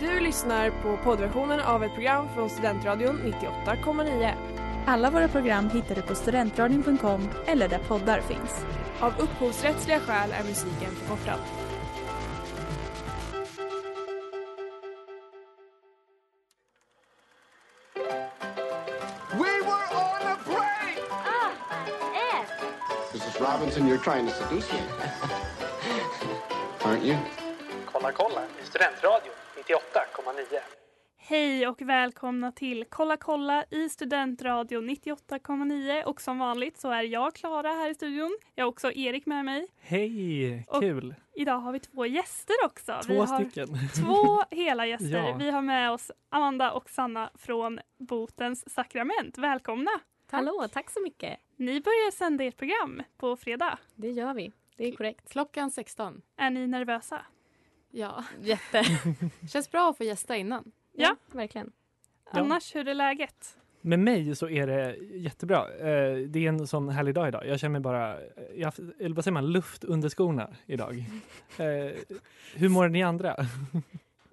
Du lyssnar på poddversionen av ett program från Studentradion 98,9. Alla våra program hittar du på studentradion.com eller där poddar finns. Av upphovsrättsliga skäl är musiken förkortad. We were on a break! Mrs. Robinson, you're trying to seduce me. Aren't you? Kolla kolla i Studentradion 98,9. Hej och välkomna till Kolla kolla i Studentradio 98,9 och som vanligt så är jag Klara här i studion. Jag har också Erik med mig. Hej, Och- kul! Idag har vi två gäster också. Två vi har stycken. två hela gäster. Ja. Vi har med oss Amanda och Sanna från Botens sakrament. Välkomna! Hallå, tack så mycket. Ni börjar sända ert program på fredag. Det gör vi. Det är korrekt. Klockan 16. Är ni nervösa? Ja. Jätte. Känns bra att få gästa innan. Ja. verkligen. Ja. Annars, hur är läget? Med mig så är det jättebra. Eh, Det är en sån härlig dag idag. Jag känner mig bara, jag har haft- eller vad säger man, luft under skorna idag. Eh, Hur mår ni andra?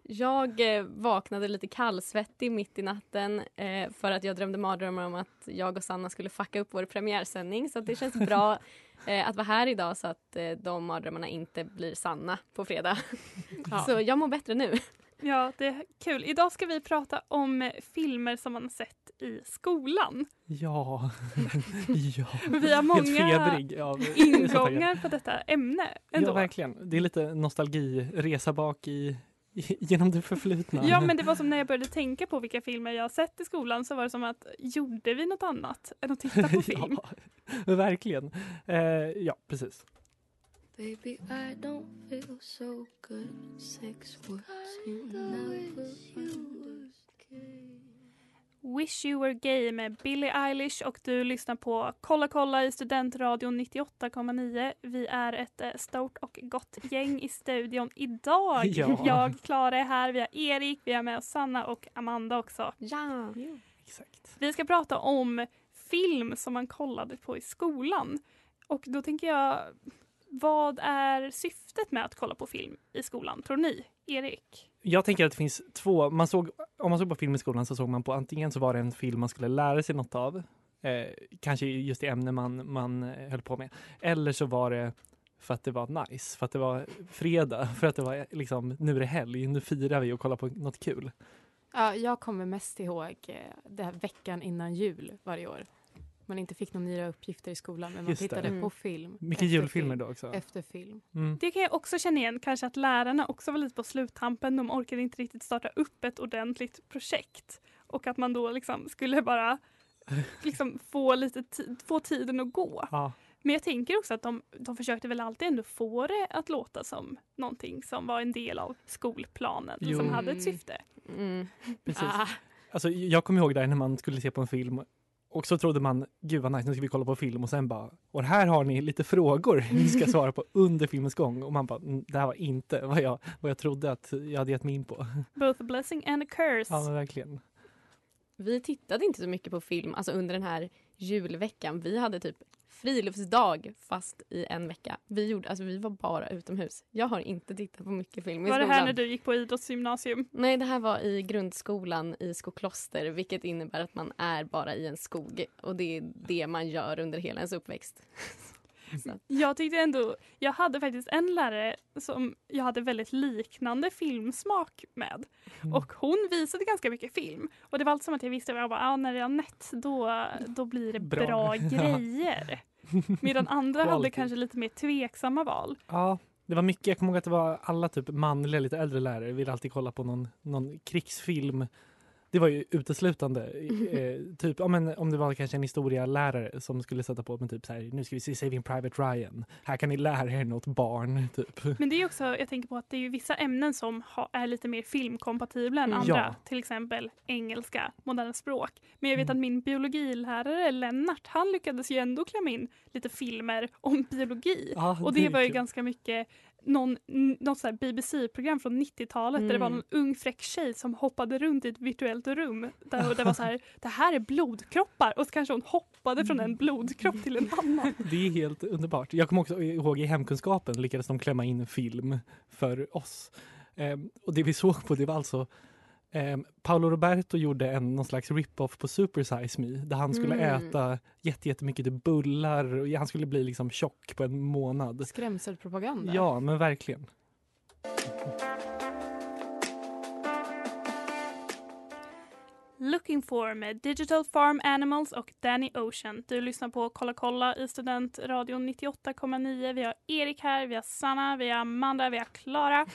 Jag eh, vaknade lite kallsvettig mitt i natten eh, för att jag drömde mardrömmar om att jag och Sanna skulle fucka upp vår premiärsändning. Så att det känns bra eh, att vara här idag så att eh, de mardrömmarna inte blir sanna på fredag. Ja. Så jag mår bättre nu. Ja, det är kul. Idag ska vi prata om eh, filmer som man har sett i skolan. Ja, ja. Vi har många ingångar på detta ämne. Ändå. Ja, verkligen. Det är lite nostalgiresa bak i, i, genom det förflutna. Ja, men det var som när jag började tänka på vilka filmer jag har sett i skolan så var det som att gjorde vi något annat än att titta på film? ja, verkligen. Eh, ja, precis. Baby, I don't feel so good. Sex works, you never Wish You Were Gay med Billie Eilish och du lyssnar på Kolla kolla i Studentradion 98,9. Vi är ett eh, stort och gott gäng i studion idag. Ja. Jag, Klara, är här. Vi har Erik, vi har med oss Sanna och Amanda också. Ja. Exakt. Vi ska prata om film som man kollade på i skolan. Och då tänker jag, vad är syftet med att kolla på film i skolan, tror ni? Erik? Jag tänker att det finns två, man såg, om man såg på film i skolan så såg man på antingen så var det en film man skulle lära sig något av, eh, kanske just det ämne man, man eh, höll på med, eller så var det för att det var nice, för att det var fredag, för att det var liksom, nu är det helg, nu firar vi och kollar på något kul. Ja, jag kommer mest ihåg eh, den här veckan innan jul varje år. Man inte fick några nya uppgifter i skolan men man Just det. tittade Mm. på film. Mycket efter julfilmer film, då också. Efter film. Mm. Det kan jag också känna igen, kanske att lärarna också var lite på sluttampen. De orkade inte riktigt starta upp ett ordentligt projekt. Och att man då liksom skulle bara liksom få, lite få tiden att gå. Ja, Men jag tänker också att de, de försökte väl alltid ändå få det att låta som någonting som var en del av skolplanen, Jo. som hade ett syfte. Mm. precis. Ah, Alltså, jag kommer ihåg där när man skulle se på en film och så trodde man, gud vad nice, nu ska vi kolla på film och sen bara, och här har ni lite frågor ni ska svara på under filmens gång. Och man bara, "Mm, det här var inte vad jag, vad jag trodde att jag hade gett mig in på. Both a blessing and a curse. Ja, men verkligen. Vi tittade inte så mycket på film alltså under den här julveckan. Vi hade typ friluftsdag fast i en vecka. Vi, gjorde, alltså, vi var bara utomhus. Jag har inte tittat på mycket film i var det skolan. här när du gick på idrottsgymnasium? Nej, det här var i grundskolan i Skokloster vilket innebär att man är bara i en skog och det är det man gör under hela ens uppväxt. Att, Jag tyckte ändå, jag hade faktiskt en lärare som jag hade väldigt liknande filmsmak med. Mm. Och hon visade ganska mycket film. Och det var alltid som att jag visste, jag bara, ah, när det är nett då, då blir det Bra. bra, grejer. Medan andra hade kanske lite mer tveksamma val. Ja, det var mycket, jag kommer ihåg att det var alla typ manliga, lite äldre lärare ville alltid kolla på någon, någon krigsfilm. Det var ju uteslutande, eh, typ ja, men om det var kanske en historielärare som skulle sätta på med typ så här, nu ska vi se Saving Private Ryan. Här kan ni lära er något barn, typ. Men det är också, jag tänker på att det är ju vissa ämnen som ha, är lite mer filmkompatibla än Mm. andra. Ja. Till exempel engelska, moderna språk. Men jag vet Mm. att min biologilärare Lennart, han lyckades ju ändå klämma in lite filmer om biologi. Ja, Och det är var ju kul. ganska mycket någon, något så BBC-program från 90-talet där det var Mm. någon ung fräck tjej som hoppade runt i ett virtuellt rum. Där och det var så här, det här är blodkroppar och så kanske hon hoppade från en blodkropp till en annan. Det är helt underbart. Jag kommer också ihåg i hemkunskapen lyckades de klämma in film för oss. Ehm, och det vi såg på det var alltså ehm, Paolo Roberto gjorde en, någon slags rip-off på Super Size Me där han skulle Mm. äta jätte, jättemycket typ bullar och han skulle bli liksom tjock på en månad. Skrämselpropaganda. Ja, men verkligen. Looking for med Digital Farm Animals och Danny Ocean. Du lyssnar på Kolla kolla i Studentradion 98,9. Vi har Erik här, vi har Sanna, vi har Amanda, vi har Klara.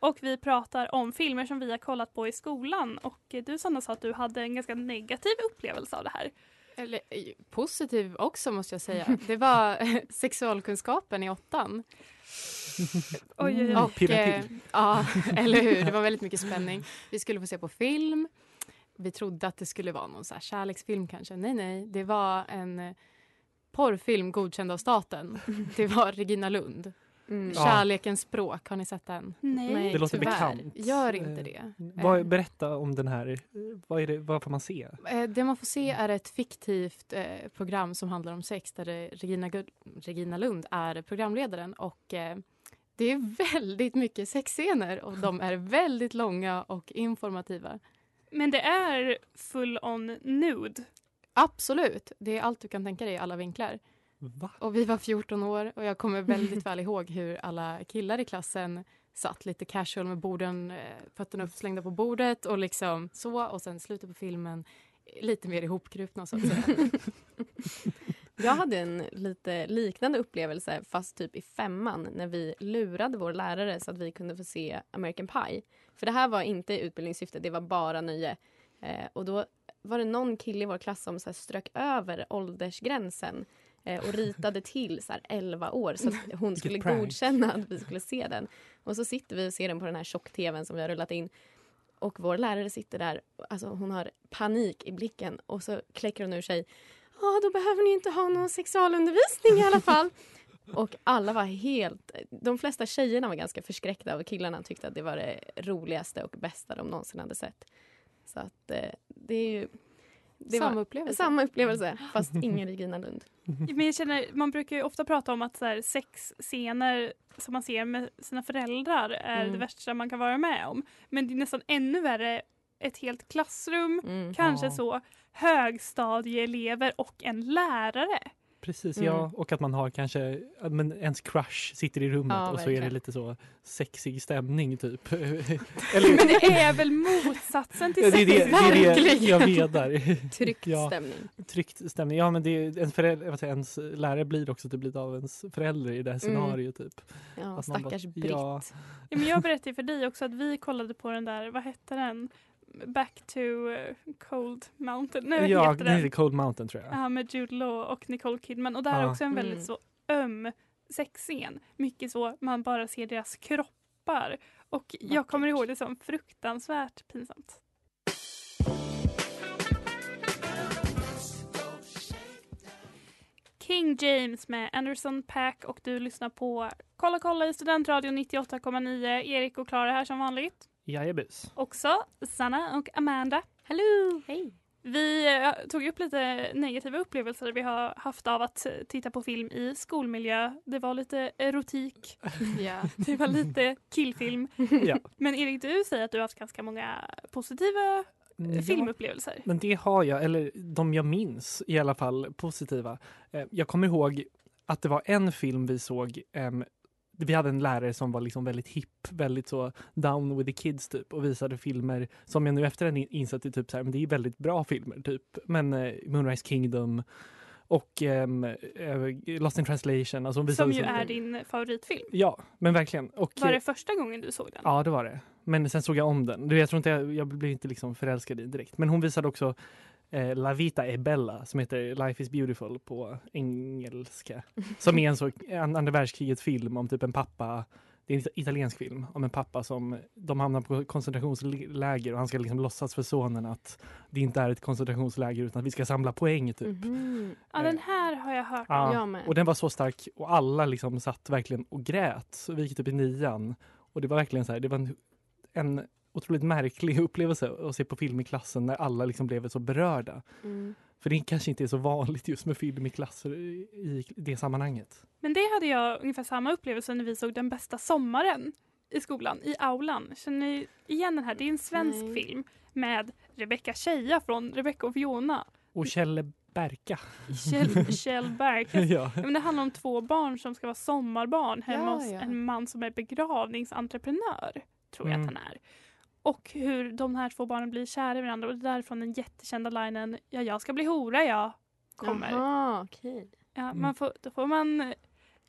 Och vi pratar om filmer som vi har kollat på i skolan. Och du Sanna sa att du hade en ganska negativ upplevelse av det här. Eller eh, positiv också måste jag säga. Det var sexualkunskapen i åttan. Oj, oj, oj. Eh, ja, eller hur. Det var väldigt mycket spänning. Vi skulle få se på film. Vi trodde att det skulle vara någon så här kärleksfilm kanske. Nej, nej. Det var en eh, porrfilm godkänd av staten. Det var Regina Lund. Mm. Ja. Kärlekens språk. Har ni sett den? Nej. Nej, Det låter tyvärr. bekant. Gör inte Eh, det. Vad, Eh. berätta om den här. Vad, är det, vad får man se? Eh, Det man får se är ett fiktivt eh, program som handlar om sex där Regina, Regina Lund är programledaren. Och eh, Det är väldigt mycket sexscener och de är väldigt långa och informativa. Men det är full on nude. Absolut, det är allt du kan tänka dig i alla vinklar. Va? Och vi var 14 år och jag kommer väldigt väl ihåg hur alla killar i klassen satt lite casual med borden, eh, fötterna uppslängda på bordet och liksom så och sen slutet på filmen lite mer ihopkrupna så att säga. Jag hade en lite liknande upplevelse fast typ i femman när vi lurade vår lärare så att vi kunde få se American Pie. För det här var inte utbildningssyfte, det var bara nöje. Eh, och då var det någon kille i vår klass som så här, strök över åldersgränsen och ritade till så här, 11 år så att hon skulle godkänna att vi skulle se den. Och så sitter vi och ser den på den här tjock-tvn som vi har rullat in. Och vår lärare sitter där, alltså hon har panik i blicken och så kläcker hon ur sig Ja, då behöver ni inte ha någon sexualundervisning i alla fall. Och alla var helt... De flesta tjejerna var ganska förskräckta och killarna tyckte att det var det roligaste och bästa de någonsin hade sett. Så att eh, det är ju... Det Samma var upplevelse. samma upplevelse, fast ingen Regina Lund. Men jag känner, man brukar ju ofta prata om att så här, sexscener som man ser med sina föräldrar är Mm. det värsta man kan vara med om. Men det är nästan ännu värre ett helt klassrum, Mm. kanske Ja. så högstadieelever och en lärare. Precis, Mm. ja. Och att man har kanske, men ens crush sitter i rummet Ja, och så är det verkligen. lite så sexig stämning typ. Men Eller det är väl motsatsen till ja, det det, det, är det Verkligen. jag menar. Tryckt Ja. stämning. Tryckt stämning. Ja men det är, ens, förälder, vad säger, jag, ens lärare blir också typ lite av ens förälder i det här Mm. scenariot typ. Ja, Att man stackars bara- Britt. ja. Ja, men jag berättade för dig också att vi kollade på den där, vad hette den? Back to eh, Cold Mountain. Nej, Ja, heter det den? Cold Mountain tror jag. Ja, med Jude Law och Nicole Kidman. Och där är Ja. också en väldigt Mm. så öm sexscen. Mycket så, man bara ser deras kroppar. Och jag kommer ihåg det som fruktansvärt pinsamt. King James med Anderson Pack och du lyssnar på Kolla kolla i Studentradion 98,9. Erik och Klara här som vanligt. Jajebus. Också Sanna och Amanda. Hallå! Hej! Vi eh, tog upp lite negativa upplevelser vi har haft av att eh, titta på film i skolmiljö. Det var lite erotik, Ja. det var lite killfilm. Ja. Men Erik, du säger att du har haft ganska många positiva eh, Ja. filmupplevelser. Men det har jag, eller de jag minns i alla fall positiva. Jag kommer ihåg att det var en film vi såg. Vi hade en lärare som var liksom väldigt hipp, väldigt så down with the kids typ och visade filmer som jag nu efter en insett är typ så här, men det är väldigt bra filmer typ. Men eh, Moonrise Kingdom och ehm, eh, Lost in translation. Alltså Som ju är din favoritfilm. Ja, men verkligen. Och, Var det eh, första gången du såg den? Ja, det var det. Men sen såg jag om den. Du, Jag tror inte jag, jag blev inte liksom förälskad i den direkt. Men hon visade också eh, La Vita e Bella som heter Life is beautiful på engelska. Som är en så en andra världskrigets film om typ en pappa. Det är en italiensk film om en pappa som de hamnar på koncentrationsläger och han ska liksom låtsas för sonen att det inte är ett koncentrationsläger utan att vi ska samla poäng typ. Mhm. Ja, den här har jag hört om. Ja, Jag med. och den var så stark och alla liksom satt verkligen och grät. Så vi gick typ i nian och det var verkligen så här, det var en, en otroligt märklig upplevelse att se på film i klassen när alla liksom blev så berörda. Mm. För det kanske inte är så vanligt just med film i klasser i, det sammanhanget. Men det hade jag ungefär samma upplevelse när vi såg Den bästa sommaren. i skolan, i aulan. Känner ni igen den här? Det är en svensk Nej. film med Rebecca Tjeja från Rebecca och Fiona. Och Kjell Berka. Kjell, Kjell ja. Ja, men det handlar om två barn som ska vara sommarbarn hemma Ja, hos ja. en man som är begravningsentreprenör. Tror jag Mm. att han är. Och hur de här två barnen blir kära i varandra. Och det är därifrån den jättekända linen Ja, jag ska bli hora jag kommer. Jaha, okej. Ja, Mm. man får, då får man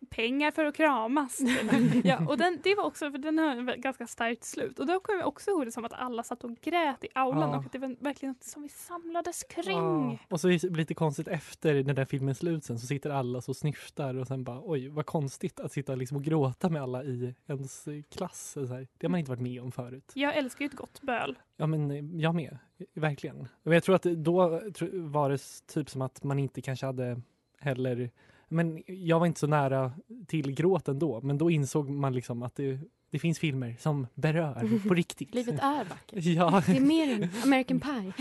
pengar för att kramas. ja, och den, det var också, för den har ett ganska starkt slut. Och då kommer jag också ihåg det som att alla satt och grät i aulan Ja. och att det var verkligen något som vi samlades kring. Ja. Och så lite konstigt efter när den filmen slut sen så sitter alla så snyftar och sen bara oj vad konstigt att sitta liksom och gråta med alla i ens eh, klass. Så här. Det har man inte varit med om förut. Jag älskar ju ett gott böl. Ja men eh, jag med, verkligen. Men jag tror att då var det typ som att man inte kanske hade heller men jag var inte så nära till gråten då, men då insåg man liksom att det, det finns filmer som berör på riktigt. Livet är vackert. Ja. Det är mer än American Pie.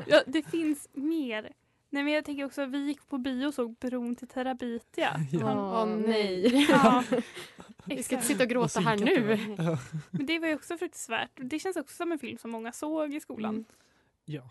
Ja, det finns mer. Nej, men jag tänker också, vi gick på bio och såg Bron till Terabitia. Ja. Åh nej. Ja, Vi ska inte sitta och gråta här nu. Ja. Men det var ju också fruktansvärt. Det känns också som en film som många såg i skolan. Mm. ja.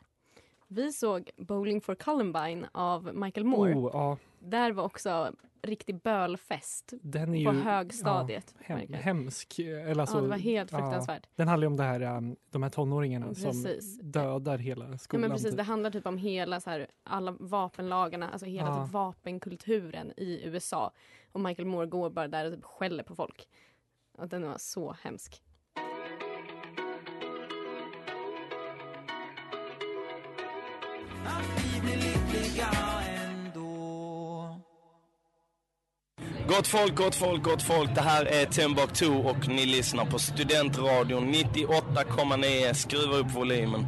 Vi såg Bowling for Columbine av Michael Moore. Oh, ja. Där var också riktig bölfest Den är på ju högstadiet. ja, hem, hemsk. Eller alltså, ja, det var helt ja. fruktansvärt. Den handlar om det här, um, de här tonåringarna Precis. som dödar hela Ja, skolan. men precis, typ. det handlar typ om hela så här, alla vapenlagarna, alltså hela Ja. typ vapenkulturen i USA. Och Michael Moore går bara där och typ skäller på folk. Och den var så hemsk. Gott folk, gott folk, gott folk. Det här är Timbuktu och ni lyssnar på Studentradion 98,9. Skruva upp volymen.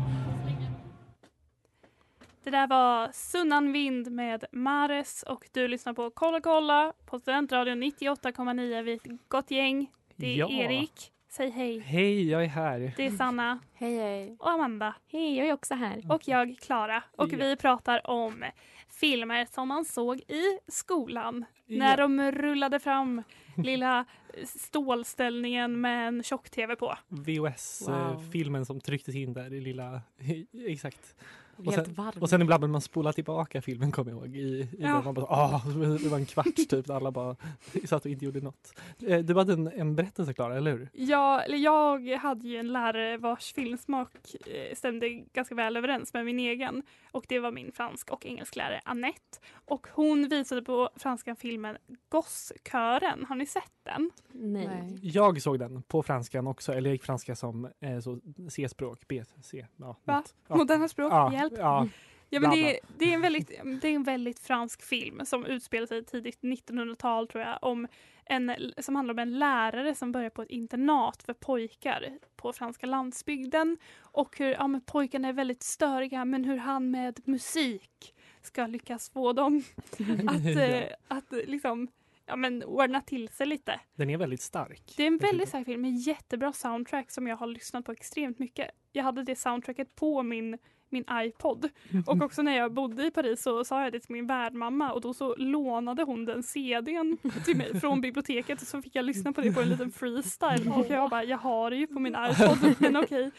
Det där var Sunnan Vind med Mares och du lyssnar på Kolla kolla på Studentradion 98,9. Vi är ett gott gäng. Det är Ja. Erik. Säg hej. Hej, jag är här. Det är Sanna Hej hej. och Amanda. Hej, jag är också här. Och jag, Klara. Och Ja. vi pratar om filmer som man såg i skolan. När Ja. de rullade fram lilla stålställningen med en tjock-tv på. Wow. VHS-filmen som trycktes in där i lilla... Exakt. Och Helt sen, varm. och sen ibland när man spolar tillbaka filmen kommer jag ihåg. I, i Ja. den, man bara, ah, det var en kvart typ där alla bara satt och inte gjorde något. Eh, Du hade en, en berättelse Klara, eller hur? Ja, eller jag hade ju en lärare vars filmsmak eh, stämde ganska väl överens med min egen. Och det var min fransk och engelsklärare Annette. Och hon visade på franska filmen Gosskören. Har ni sett den? Nej. Jag såg den på franskan också, eller jag gick franska som eh, C-språk, B, C. Ja, Va? Moderna språk? Ja, Hjälp! Ja, Ja, men det, är, det, är en väldigt, det är en väldigt fransk film som utspelar sig tidigt 1900-tal tror jag. Om en, som handlar om en lärare som börjar på ett internat för pojkar på franska landsbygden. Och hur ja, men pojkarna är väldigt störiga men hur han med musik ska lyckas få dem att, eh, att liksom, ja, men ordna till sig lite. Den är väldigt stark. Det är en väldigt stark film med jättebra soundtrack som jag har lyssnat på extremt mycket. Jag hade det soundtracket på min, min iPod. Och också när jag bodde i Paris så sa jag det till min värdmamma och då så lånade hon den CDn till mig från biblioteket. Och så fick jag lyssna på det på en liten freestyle. Och jag bara, jag har det ju på min iPod. Men okej.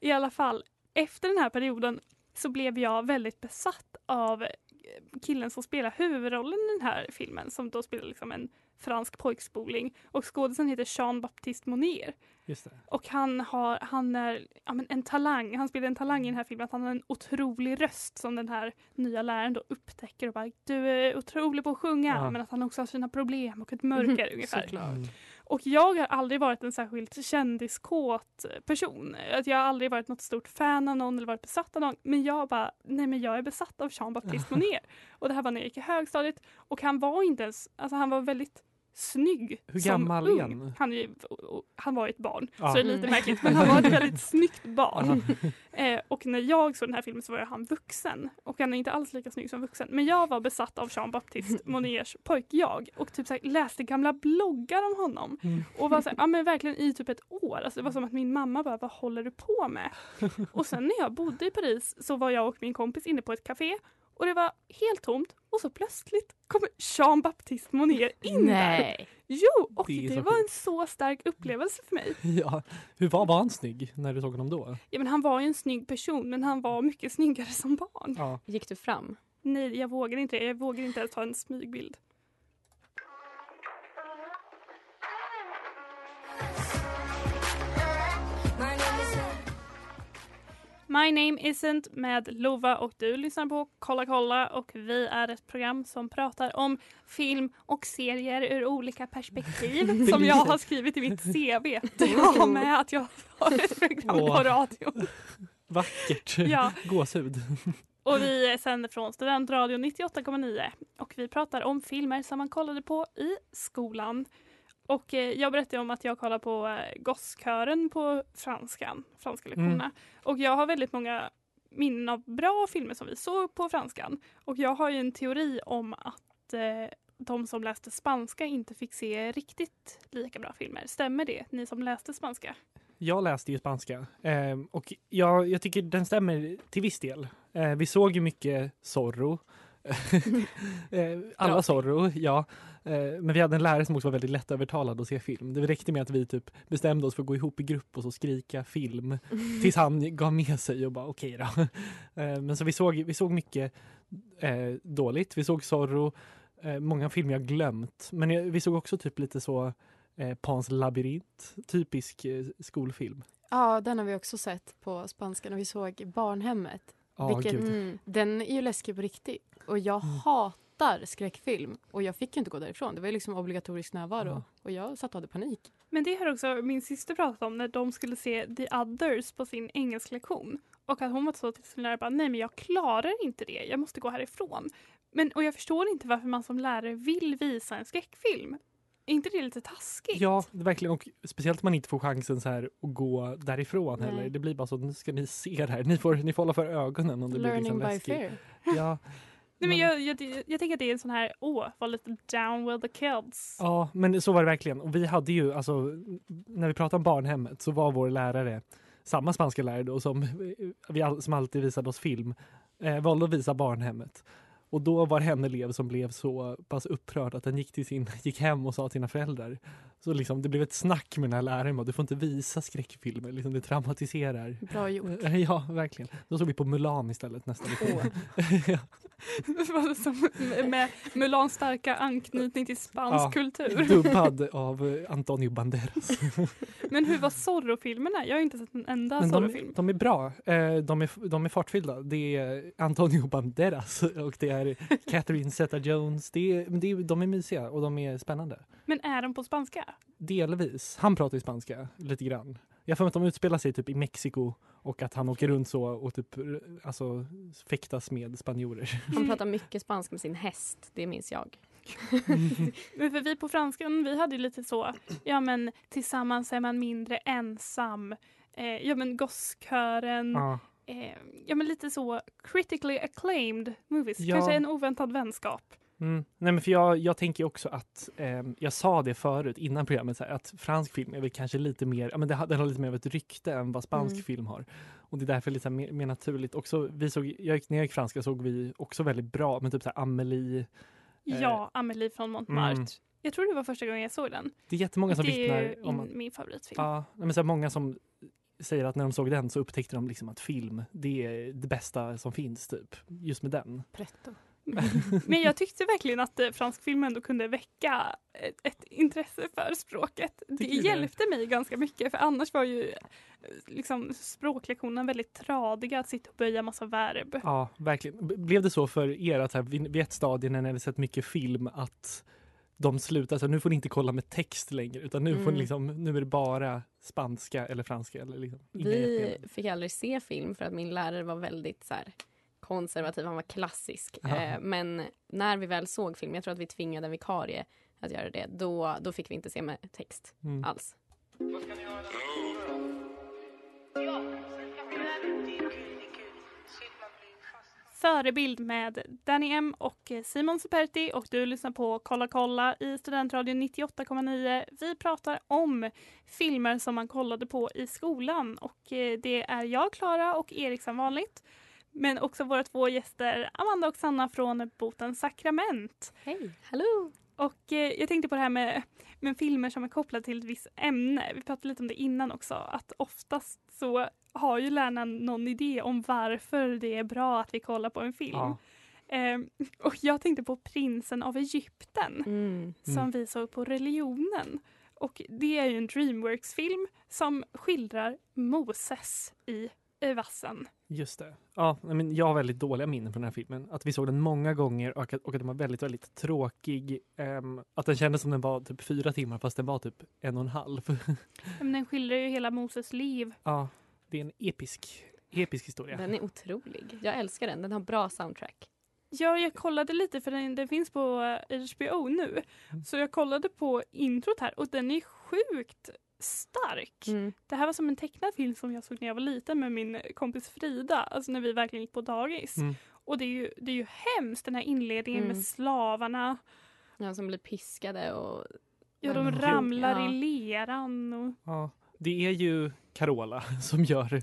I alla fall, efter den här perioden så blev jag väldigt besatt av killen som spelar huvudrollen i den här filmen som då spelar liksom en fransk pojkspoling och skådisen heter Jean-Baptiste Monnier. Just det. Och han, har, han är ja, men en talang, han spelar en talang i den här filmen, att han har en otrolig röst som den här nya läraren då upptäcker och bara du är otrolig på att sjunga Ja. men att han också har sina problem och ett mörker ungefär. Såklart. Och jag har aldrig varit en särskilt kändiskåt person. Att jag har aldrig varit något stort fan av någon eller varit besatt av någon. Men jag bara, nej men jag är besatt av Jean-Baptiste Monnier. Och det här var när jag gick i högstadiet. Och han var inte ens, alltså han var väldigt snygg. Hur gammal ung. han? Är, han var ett barn, Ja. så det är lite märkligt. Men han var ett väldigt snyggt barn. Eh, och när jag såg den här filmen så var jag han vuxen. Och han är inte alls lika snygg som vuxen. Men jag var besatt av Jean-Baptiste Monniers pojk-jag. Och typ så här, läste gamla bloggar om honom. Mm. Och var så här, ja men verkligen i typ ett år. Alltså det var som att min mamma bara, vad håller du på med? Och sen när jag bodde i Paris så var jag och min kompis inne på ett café. Och det var helt tomt och så plötsligt kommer Jean Baptiste Monnier in där. Nej. Jo, och Det var en så stark upplevelse för mig. Ja. Hur var, var han snygg när du såg honom då? Ja, men han var ju en snygg person men han var mycket snyggare som barn. Ja. Gick du fram? Nej, jag vågar inte. Jag vågar inte ens ta en smygbild. My name isn't med Lova och du lyssnar på Kolla kolla och vi är ett program som pratar om film och serier ur olika perspektiv som jag har skrivit i mitt CV. Jag har med att jag har ett program på radio. Vackert. Ja. Gåshud. Och vi sänder från Studentradion 98,9 och vi pratar om filmer som man kollade på i skolan. Och eh, jag berättade om att jag kollar på eh, Gosskören på franskan, franska lektionerna. Och jag har väldigt många minnen av bra filmer som vi såg på franskan. Och jag har ju en teori om att eh, de som läste spanska inte fick se riktigt lika bra filmer. Stämmer det, ni som läste spanska? Jag läste ju spanska ehm, och jag, jag tycker den stämmer till viss del. Eh, vi såg ju mycket Zorro. Eh, Alla. Zorro, ja. Eh, Men vi hade en lärare som också var väldigt lättövertalad att se film. Det räckte med att vi typ bestämde oss för att gå ihop i grupp och så skrika film tills han gav med sig och bara okej då. Eh, Men så vi såg, vi såg mycket dåligt. Vi såg Zorro, många filmer jag glömt. Men vi såg också typ lite så Pans labyrint, typisk skolfilm. Ja, den har vi också sett på spanska när vi såg Barnhemmet. Ja, Vilket- gud. Mm. Den är ju läskig på riktigt. Och jag hatar skräckfilm. Och jag fick ju inte gå därifrån. Det var ju liksom obligatorisk närvaro. Ja. Och jag satt och hade panik. Men det har också min syster pratat om när de skulle se The Others på sin engelsklektion. Och att hon var så till sin lärare bara, nej men jag klarar inte det, jag måste gå härifrån. Men, och jag förstår inte varför man som lärare vill visa en skräckfilm. Är inte det lite taskigt? Ja, verkligen. Och speciellt om man inte får chansen så här att gå därifrån Nej. heller. Det blir bara så, nu ska ni se det här. Ni får, ni får hålla för ögonen om det blir Learning liksom by läskigt. fear. Ja, Nej, men jag, jag, jag tänker att det är en sån här, åh, var lite down with the kids. ja, men så var det verkligen. Och vi hade ju, alltså, när vi pratade om barnhemmet så var vår lärare samma spanska lärare då som, vi som alltid visade oss film, eh, valde att visa barnhemmet. Och då var det en elev som blev så pass upprörd att den gick, till sin, gick hem och sa till sina föräldrar. Så liksom, det blev ett snack med den här läraren. bara, Du får inte visa skräckfilmer, liksom, det traumatiserar. Bra gjort. Ja, verkligen. Då såg vi på Mulan istället nästa lektion. ja. Med Mulans starka anknytning till spansk Ja, kultur. Dubbad av Antonio Banderas. Men hur var Zorro-filmerna? Jag har inte sett en enda Men de, Zorro-film. de är bra. Eh, De är, de är fartfyllda. Det är Antonio Banderas och det är Catherine Zeta-Jones. Det är, det är, de är mysiga och de är spännande. Men är de på spanska? Delvis. Han pratar ju spanska lite grann. Jag mig att de utspelar sig typ i Mexiko och att han åker runt så och typ alltså, fäktas med spanjorer. Han pratar mycket spanska med sin häst, det minns jag. Men för vi på franskan, vi hade ju lite så, ja men tillsammans är man mindre ensam. Eh, ja men Gosskören. Ja. Eh, ja men lite så critically acclaimed movies. Ja. Kanske en oväntad vänskap. Mm. Nej, men för jag, jag tänker också att, ehm, jag sa det förut innan programmet, här, att fransk film är väl kanske lite mer, ja men det, den har lite mer av ett rykte än vad spansk Mm. film har. Och det är därför lite mer, mer naturligt. Också, vi såg, jag, gick- när jag gick franska såg vi också väldigt bra, men typ så här Amelie. Eh, Ja, Amelie från Montmartre. mm. Jag tror det var första gången jag såg den. Det är jättemånga som det är vittnar om att, min, min favoritfilm. ja, men så här, många som säger att när de såg den så upptäckte de liksom att film, det är det bästa som finns typ. Just med den. Pretto. Men jag tyckte verkligen att eh, fransk film ändå kunde väcka ett, ett intresse för språket. Det Tycker du det? hjälpte mig ganska mycket för annars var ju eh, liksom, språklektionerna väldigt tradiga att sitta och böja massa verb. Ja, verkligen. Blev det så för er att här, vid ett stadie när ni hade sett mycket film att de slutade, så nu får ni inte kolla med text längre utan nu, får ni Mm. liksom, nu är det bara spanska eller franska eller liksom Vi fick aldrig se film för att min lärare var väldigt så här, konservativ, han var klassisk. Eh, men när vi väl såg film, jag tror att vi tvingade en vikarie att göra det, då, då fick vi inte se med text Mm. alls. Förebild med Danny M och Simon Superti och du lyssnar på Kolla kolla i Studentradion 98,9. Vi pratar om filmer som man kollade på i skolan och eh, det är jag, Klara och Erik som vanligt. Men också våra två gäster Amanda och Sanna från Botens sakrament. Hej! Hallå! Och eh, jag tänkte på det här med, med filmer som är kopplade till ett visst ämne. Vi pratade lite om det innan också. Att oftast så har ju lärarna någon idé om varför det är bra att vi kollar på en film. Ja. Eh, och jag tänkte på Prinsen av Egypten Mm. som Mm. vi såg på religionen. Och det är ju en Dreamworks-film som skildrar Moses i vassen. Just det. Ja, men jag har väldigt dåliga minnen från den här filmen. Att vi såg den många gånger och att, och att den var väldigt, väldigt tråkig. Ehm, att den kändes som den var typ fyra timmar fast den var typ en och en halv. Men den skildrar ju hela Moses liv. ja, det är en episk, episk historia. Den är otrolig. Jag älskar den. Den har bra soundtrack. Ja, jag kollade lite för den, den finns på eh, HBO nu. Mm. Så jag kollade på introt här och den är sjukt stark. Mm. Det här var som en tecknad film som jag såg när jag var liten med min kompis Frida, alltså när vi verkligen gick på dagis. Mm. Och det är, ju, det är ju hemskt den här inledningen Mm. med slavarna. Ja, som blir piskade och... Ja, de Mm. ramlar Ja. i leran. Och... Ja, det är ju Carola som gör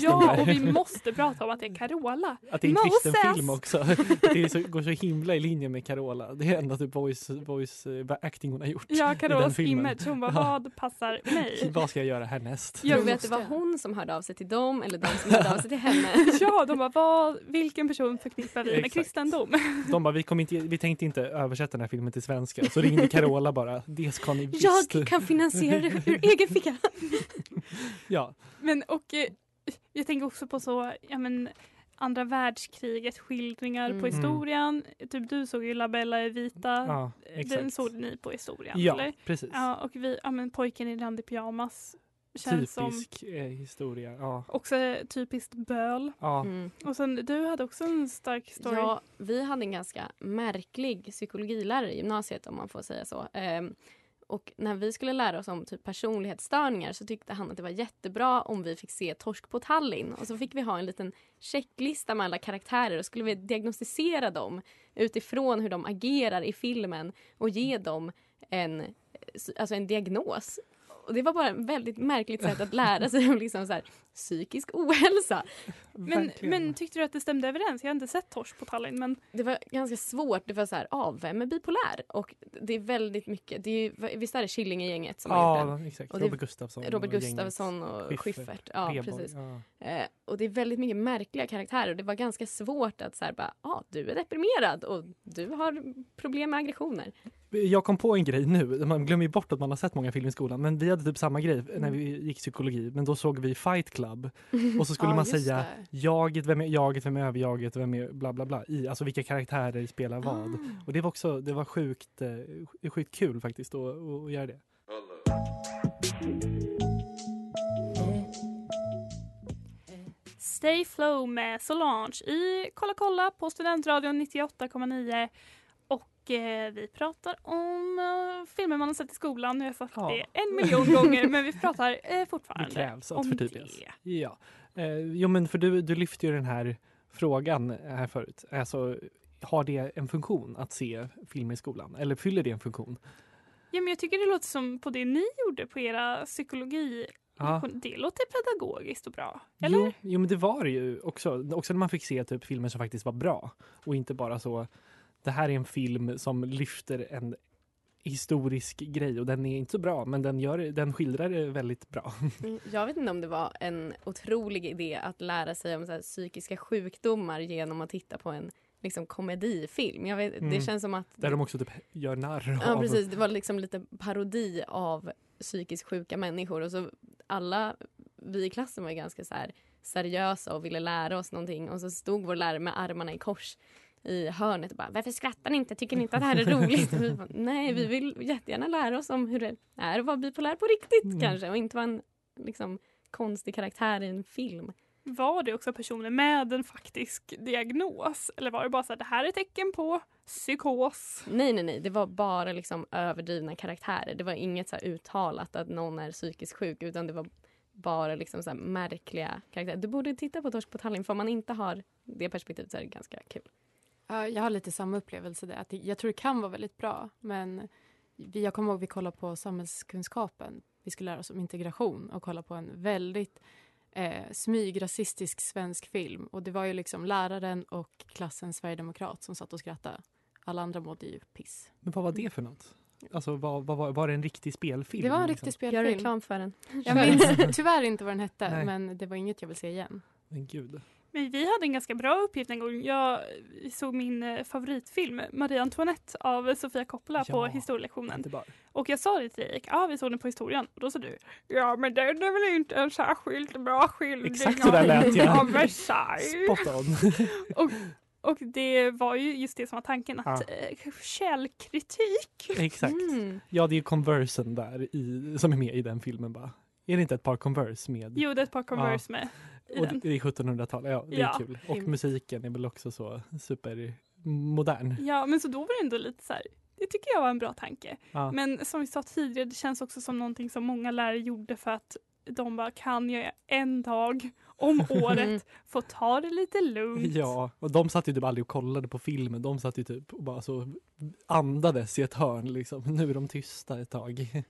Ja, och vi måste prata om att det är Carola. Att det är en kristen Moses! film också. Det är så, går så himla i linje med Carola. Det är enda typ voice, voice eh, acting hon har gjort. Ja, Carolas image. Hon bara, Ja. vad passar mig? Vad ska jag göra härnäst? Jag Du vet att det var hon som hörde av sig till dem eller de som hörde av sig till henne. Ja, de bara, vad, vilken person förknippar vi med Exakt. kristendom? De bara, vi, kommer inte, vi tänkte inte översätta den här filmen till svenska. Så ringde Carola bara, det ska ni visst. Jag kan finansiera det ur egen ficka. Ja, Men och eh, jag tänker också på så, ja men andra världskriget, skildringar på Mm. historien. Typ du såg ju La Bella e Vita. ja Den såg ni på historien, Ja, eller? precis. Ja, och vi, ja men pojken i randig pyjamas. Känns som Typisk eh, historia. Ja. också typiskt böl. Ja. Mm. Och sen du hade också en stark story. Ja, vi hade en ganska märklig psykologilärare i gymnasiet om man får säga så. Ehm, och när vi skulle lära oss om typ personlighetsstörningar så tyckte han att det var jättebra om vi fick se Torsk på Tallinn. Och så fick vi ha en liten checklista med alla karaktärer och skulle vi diagnostisera dem utifrån hur de agerar i filmen och ge dem en, alltså en diagnos. Och det var bara ett väldigt märkligt sätt att lära sig om liksom så här, psykisk ohälsa. men, men tyckte du att det stämde överens? Jag har inte sett Torsk på Tallinn men Det var ganska svårt. Det var så här, ah, vem är bipolär? Och det är väldigt mycket. Det är, ju- visst är det Killinggänget som har gjort Ja, exakt. Och Robert Gustafsson. den? Robert. Gustafsson och Schyffert. Ja, precis. Ja. Eh, och det är väldigt mycket märkliga karaktärer. Och det var ganska svårt att så här, bara, ah, du är deprimerad och du har problem med aggressioner. Jag kom på en grej nu, man glömmer bort att man har sett många filmer i skolan, men vi hade typ samma grej Mm. när vi gick psykologi, men då såg vi Fight Club och så skulle Ja, man säga det. jaget, vem är jaget, vem är överjaget, vem är bla bla bla, i, alltså vilka karaktärer spelar vad. Ah. Och det var också, det var sjukt, eh, sjukt kul faktiskt att, att göra det. Stay Flow med Solange i Kolla kolla på Studentradion 98,9. Och eh, vi pratar om eh, filmer man har sett i skolan. Nu har jag sagt Ja. det en miljon gånger men vi pratar Det fortfarande krävs att om förtydligas. det. Ja. Eh, jo men för du, du lyfte ju den här frågan här förut. Alltså, har det en funktion att se filmer i skolan? Eller fyller det en funktion? Ja, men jag tycker det låter som på det ni gjorde på era psykologi. Ja. Det låter pedagogiskt och bra. Eller? Jo, jo, men det var det ju också. Också när man fick se typ filmer som faktiskt var bra. Och inte bara så, det här är en film som lyfter en historisk grej och den är inte så bra men den, gör, den skildrar det väldigt bra. Mm, Jag vet inte om det var en otrolig idé att lära sig om så psykiska sjukdomar genom att titta på en liksom, komedifilm. Jag vet, Det Mm. känns som att Där de också typ gör narr Ja av... precis, det var liksom lite parodi av psykiskt sjuka människor och så alla vi i klassen var ganska så seriösa och ville lära oss någonting och så stod vår lärare med armarna i kors i hörnet och bara varför skrattar ni inte? Tycker ni inte att det här är roligt? Vi bara, Nej, vi vill jättegärna lära oss om hur det är att vara bipolär på riktigt Mm. kanske och inte vara en liksom, konstig karaktär i en film. Var det också personer med en faktisk diagnos? Eller var det bara så att det här är tecken på psykos? Nej, nej, nej. Det var bara liksom överdrivna karaktärer. Det var inget så här uttalat att någon är psykiskt sjuk utan det var bara liksom så här märkliga karaktärer. Du borde titta på Torsk på Tallinn för om man inte har det perspektivet så är det ganska kul. Ja, jag har lite samma upplevelse där. Att jag tror det kan vara väldigt bra. Men vi, jag kommer ihåg vi kollade på samhällskunskapen. Vi skulle lära oss om integration och kolla på en väldigt eh, smygrasistisk svensk film. Och det var ju liksom läraren och klassens sverigedemokrat som satt och skrattade. Alla andra mådde ju piss. Men vad var det för något? Alltså vad, vad, var, var det en riktig spelfilm? Det var en liksom? riktig spelfilm. Gör reklam för den. Jag minns tyvärr inte vad den hette, Nej. men det var inget jag vill se igen. Men gud. Men vi hade en ganska bra uppgift en gång. Jag såg min eh, favoritfilm, Marie Antoinette av Sofia Coppola på Ja, historielektionen. Inte bara. Och jag sa det till dig, ja vi såg den på historien. Och då sa du, ja men den är väl inte en särskilt bra skildring Exakt så där lät jag. av Versailles. Spot on. Och, och det var ju just det som var tanken, att Ja. ja. källkritik. Exakt. Mm. Ja, det är ju Conversen där i, som är med i den filmen bara. Är det inte ett par Converse med? Jo, det är ett par Converse med i Och den. det är 1700-talet, ja det är Ja. kul. Och musiken är väl också så supermodern. Ja, men så då var det ändå lite så här, det tycker jag var en bra tanke. Ja. Men som vi sa tidigare, det känns också som någonting som många lärare gjorde för att de bara, kan jag en dag om året få ta det lite lugnt? Ja, och de satt ju typ aldrig och kollade på filmen. De satt ju typ och bara så andades i ett hörn liksom. Nu är de tysta ett tag.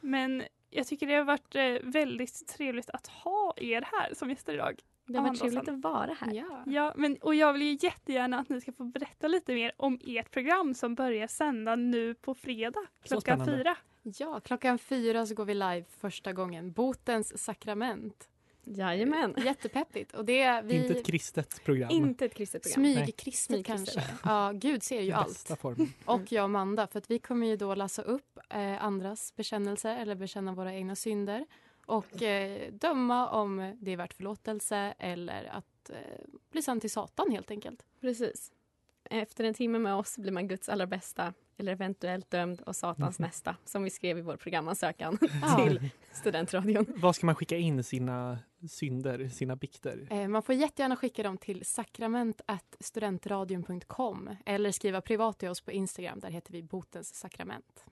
Men jag tycker det har varit eh, väldigt trevligt att ha er här som gäster idag. Det har varit trevligt att vara här. Ja. Ja, men, och jag vill ju jättegärna att ni ska få berätta lite mer om ert program som börjar sända nu på fredag klockan fyra. ja, klockan fyra så går vi live första gången. Botens sakrament. Jajamän. Jättepeppigt. Och det vi... Inte ett kristet program. Inte ett kristet program. Smygkristet kanske. Ja, Gud ser ju allt. Formen. Och jag och Amanda, för att vi kommer ju då läsa upp eh, andras bekännelser eller bekänna våra egna synder och eh, döma om det är värt förlåtelse eller att eh, bli sann till Satan helt enkelt. Precis. Efter en timme med oss blir man Guds allra bästa eller eventuellt dömd och Satans nästa, som vi skrev i vår programansökan till Studentradion. Vad ska man skicka in sina synder, sina bikter? Eh, man får jättegärna skicka dem till sakrament.studentradion.com eller skriva privat till oss på Instagram, där heter vi Botens sakrament.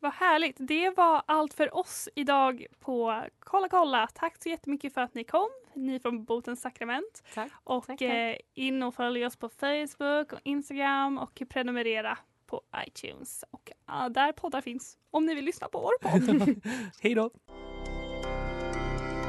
Vad härligt. Det var allt för oss idag på Kolla kolla. Tack så jättemycket för att ni kom. Ni från Botens sakrament. Tack. Och Tack, tack. Eh, in och följ oss på Facebook och Instagram och prenumerera på iTunes. Och där poddar finns om ni vill lyssna på vår podd. Hej då!